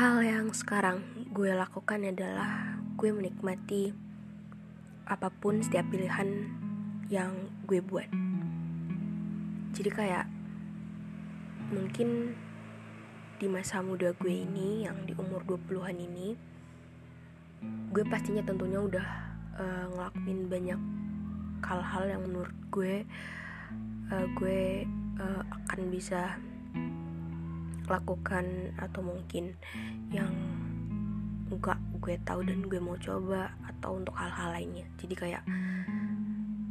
Hal yang sekarang gue lakukan adalah gue menikmati apa pun setiap pilihan yang gue buat. Jadi kayak mungkin di masa muda gue ini yang di umur 20-an ini gue pastinya tentunya udah uh, ngelakuin banyak hal-hal yang menurut gue uh, gue uh, akan bisa lakukan atau mungkin yang enggak gue tahu dan gue mau coba atau untuk hal-hal lainnya. Jadi kayak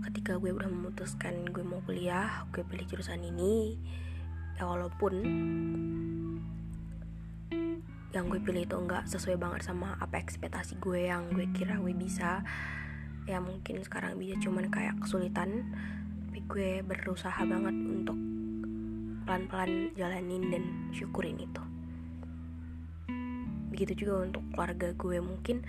ketika gue udah memutuskan gue mau kuliah gue pilih jurusan ini ya walaupun yang gue pilih itu enggak sesuai banget sama apa ekspektasi gue yang gue kira gue bisa ya mungkin sekarang bisa cuman kayak kesulitan. Tapi gue berusaha banget untuk pelan-pelan jalanin dan syukurin itu. Begitu juga untuk keluarga gue mungkin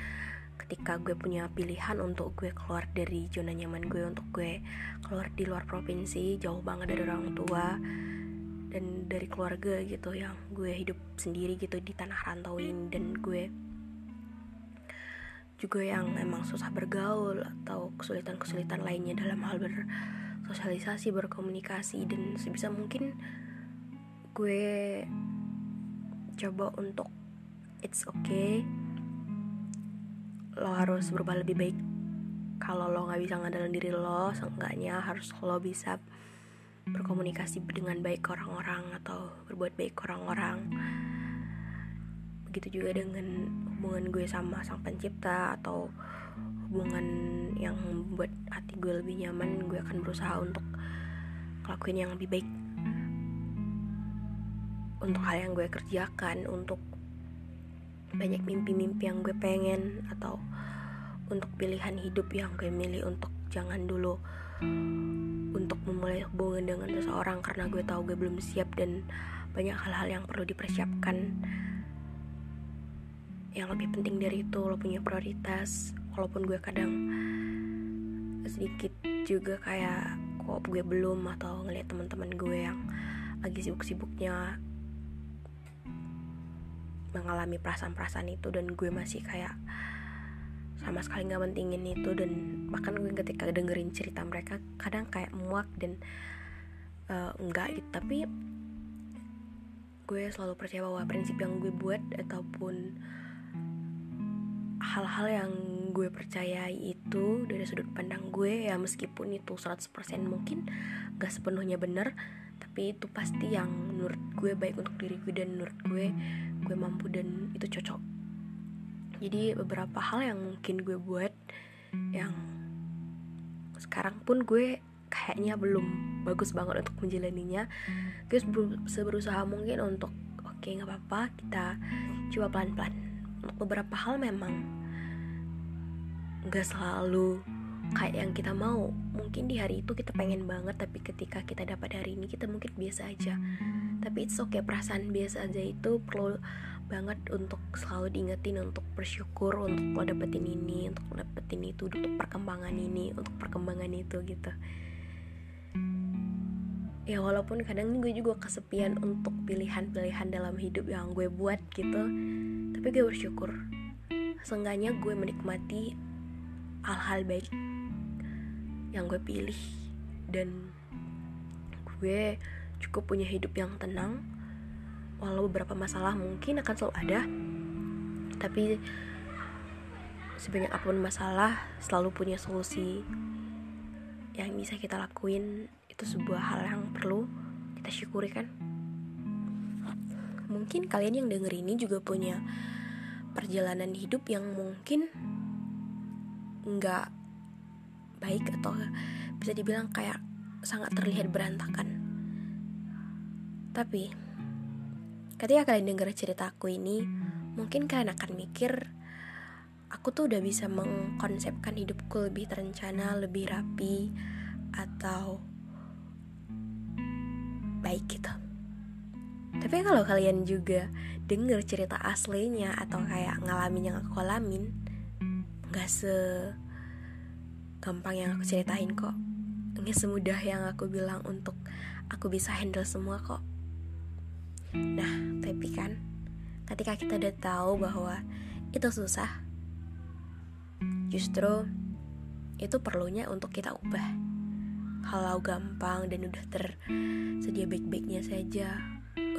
ketika gue punya pilihan untuk gue keluar dari zona nyaman gue untuk gue keluar di luar provinsi jauh banget dari orang tua dan dari keluarga gitu yang gue hidup sendiri gitu di tanah rantauin dan gue juga yang emang susah bergaul atau kesulitan-kesulitan lainnya dalam hal bersosialisasi berkomunikasi dan sebisa mungkin gue coba untuk it's okay lo harus berubah lebih baik. Kalau lo nggak bisa ngandelin diri lo seenggaknya harus lo bisa berkomunikasi dengan baik orang-orang atau berbuat baik orang-orang. Begitu juga dengan hubungan gue sama sang pencipta atau hubungan yang membuat hati gue lebih nyaman gue akan berusaha untuk ngelakuin yang lebih baik untuk hal yang gue kerjakan untuk banyak mimpi-mimpi yang gue pengen atau untuk pilihan hidup yang gue milih untuk jangan dulu untuk memulai hubungan dengan seseorang karena gue tahu gue belum siap dan banyak hal-hal yang perlu dipersiapkan. Yang lebih penting dari itu lo punya prioritas walaupun gue kadang sedikit juga kayak kok gue belum atau ngeliat teman-teman gue yang lagi sibuk-sibuknya mengalami perasaan-perasaan itu dan gue masih kayak sama sekali nggak pentingin itu dan bahkan gue ketika dengerin cerita mereka kadang kayak muak dan uh, enggak gitu. Tapi gue selalu percaya bahwa prinsip yang gue buat ataupun hal-hal yang gue percayai itu dari sudut pandang gue ya meskipun itu 100% mungkin gak sepenuhnya benar tapi itu pasti yang menurut gue baik untuk diri gue dan menurut gue gue mampu dan itu cocok. Jadi beberapa hal yang mungkin gue buat yang sekarang pun gue kayaknya belum bagus banget untuk menjalaninya. Gue seberusaha mungkin untuk oke okay, nggak apa-apa kita coba pelan-pelan. Untuk beberapa hal memang nggak selalu kayak yang kita mau. Mungkin di hari itu kita pengen banget tapi ketika kita dapat hari ini kita mungkin biasa aja tapi it's okay perasaan biasa aja itu perlu banget untuk selalu diingetin untuk bersyukur untuk lo dapetin ini untuk dapetin itu untuk perkembangan ini untuk perkembangan itu gitu. Ya walaupun kadang gue juga kesepian untuk pilihan-pilihan dalam hidup yang gue buat gitu. Tapi gue bersyukur. Seenggaknya gue menikmati hal-hal baik yang gue pilih. Dan gue cukup punya hidup yang tenang walau beberapa masalah mungkin akan selalu ada. Tapi sebanyak apa pun masalah selalu punya solusi yang bisa kita lakuin. Itu sebuah hal yang perlu kita syukuri kan? Mungkin kalian yang denger ini juga punya perjalanan hidup yang mungkin nggak baik atau bisa dibilang kayak sangat terlihat berantakan. Tapi ketika kalian dengar ceritaku ini, mungkin kalian akan mikir aku tuh udah bisa mengkonsepkan hidupku lebih terencana, lebih rapi atau baik gitu. Tapi kalau kalian juga denger cerita aslinya atau kayak ngalamin yang aku alamin, nggak se gampang yang aku ceritain kok. Nggak semudah yang aku bilang untuk aku bisa handle semua kok. Nah, tapi kan ketika kita udah tahu bahwa itu susah, justru itu perlunya untuk kita ubah. Kalau gampang dan udah tersedia baik-baiknya saja,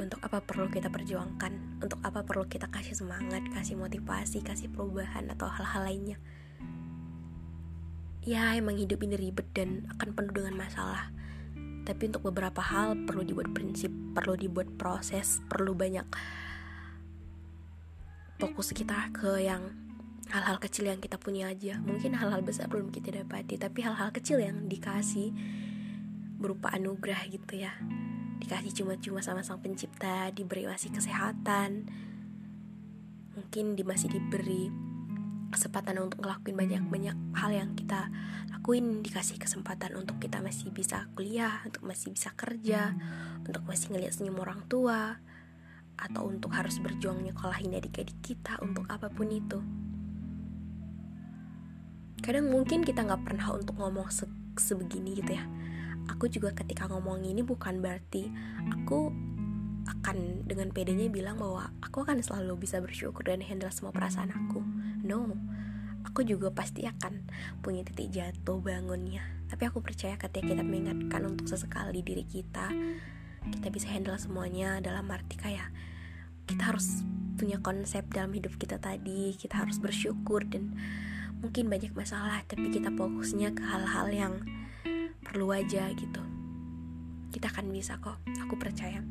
untuk apa perlu kita perjuangkan? Untuk apa perlu kita kasih semangat, kasih motivasi, kasih perubahan atau hal-hal lainnya? Ya, emang hidup ini ribet dan akan penuh dengan masalah. Tapi untuk beberapa hal perlu dibuat prinsip, perlu dibuat proses, perlu banyak fokus kita ke yang hal-hal kecil yang kita punya aja. Mungkin hal-hal besar belum kita dapati tapi hal-hal kecil yang dikasih berupa anugerah gitu ya. Dikasih cuma-cuma sama sang pencipta diberi masih kesehatan. Mungkin di masih diberi kesempatan untuk ngelakuin banyak-banyak hal yang kita lakuin dikasih kesempatan untuk kita masih bisa kuliah untuk masih bisa kerja untuk masih ngeliat senyum orang tua atau untuk harus berjuang nyekolahin adik-adik kita untuk apa pun itu. Kadang mungkin kita nggak pernah untuk ngomong se sebegini gitu ya. Aku juga ketika ngomong ini bukan berarti aku akan dengan pedenya bilang bahwa aku akan selalu bisa bersyukur dan handle semua perasaan aku no aku juga pasti akan punya titik jatuh bangunnya. Tapi aku percaya ketika kita mengingatkan untuk sesekali diri kita kita bisa handle semuanya dalam arti kayak kita harus punya konsep dalam hidup kita tadi kita harus bersyukur dan mungkin banyak masalah tapi kita fokusnya ke hal-hal yang perlu aja gitu. Kita akan bisa kok aku percaya.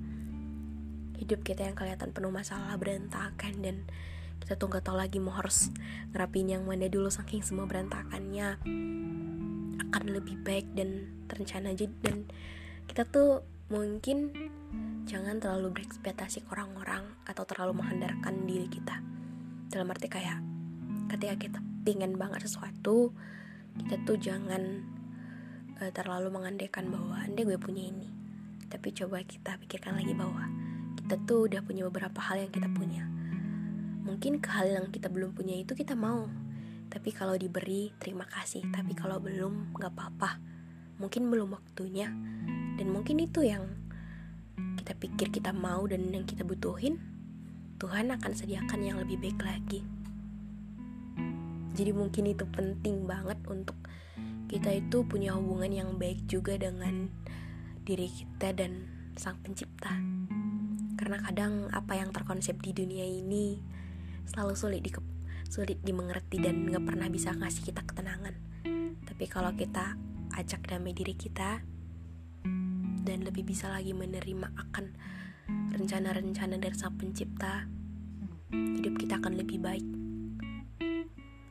Hidup kita yang kelihatan penuh masalah berantakan dan kita tuh nggak tahu lagi mau harus ngerapin yang mana dulu saking semua berantakannya. Akan lebih baik dan terencana aja. Dan kita tuh mungkin jangan terlalu berekspektasi ke orang-orang atau terlalu menghendarkan diri kita. Dalam arti kayak ketika kita pingin banget sesuatu kita tuh jangan uh, terlalu mengandaikan bahwa anda gue punya ini. Tapi coba kita pikirkan lagi bahwa kita tuh udah punya beberapa hal yang kita punya mungkin ke hal yang kita belum punya itu kita mau tapi kalau diberi terima kasih tapi kalau belum nggak apa-apa mungkin belum waktunya dan mungkin itu yang kita pikir kita mau dan yang kita butuhin, Tuhan akan sediakan yang lebih baik lagi. Jadi mungkin itu penting banget untuk kita itu punya hubungan yang baik juga dengan diri kita dan Sang Pencipta. Karena kadang apa yang terkonsep di dunia ini selalu sulit di sulit dimengerti dan nggak pernah bisa ngasih kita ketenangan. Tapi kalau kita ajak damai diri kita, dan lebih bisa lagi menerima akan rencana-rencana dari Sang Pencipta, hidup kita akan lebih baik.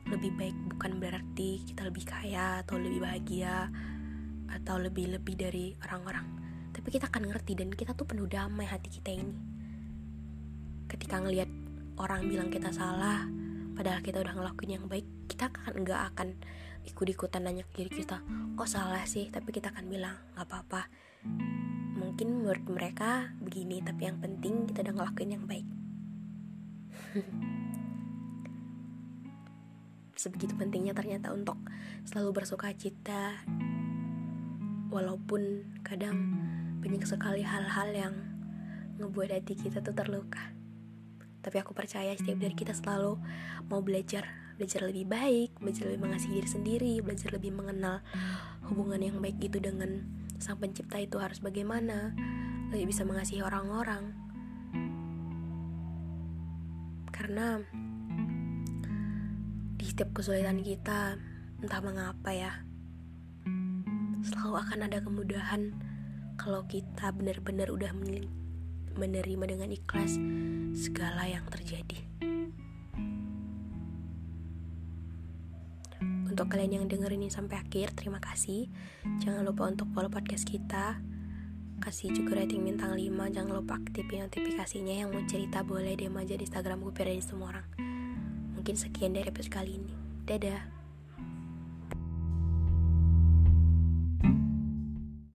Lebih baik bukan berarti kita lebih kaya atau lebih bahagia atau lebih-lebih dari orang-orang. Tapi kita akan ngerti dan kita tuh penuh damai hati kita ini. Ketika ngelihat orang bilang kita salah, padahal kita udah ngelakuin yang baik, kita akan nggak akan ikut-ikutan nanya ke diri kita, kok salah sih? Tapi kita akan bilang, nggak apa-apa. Mungkin menurut mereka begini tapi yang penting kita udah ngelakuin yang baik. Sebegitu pentingnya ternyata untuk selalu bersuka cita walaupun kadang banyak sekali hal-hal yang ngebuat hati kita tuh terluka tapi aku percaya setiap dari kita selalu mau belajar belajar lebih baik belajar lebih mengasihi diri sendiri belajar lebih mengenal hubungan yang baik itu dengan sang pencipta itu harus bagaimana, lebih bisa mengasihi orang-orang. Karena di setiap kesulitan kita, entah mengapa ya, selalu akan ada kemudahan kalau kita benar-benar udah menerima dengan ikhlas segala yang terjadi. untuk kalian yang dengerin ini sampai akhir terima kasih. Jangan lupa untuk follow podcast kita. Kasih juga rating bintang 5 jangan lupa aktifin notifikasinya yang mau cerita boleh DM aja di instagram gue semua orang. Mungkin sekian dari episode kali ini. Dadah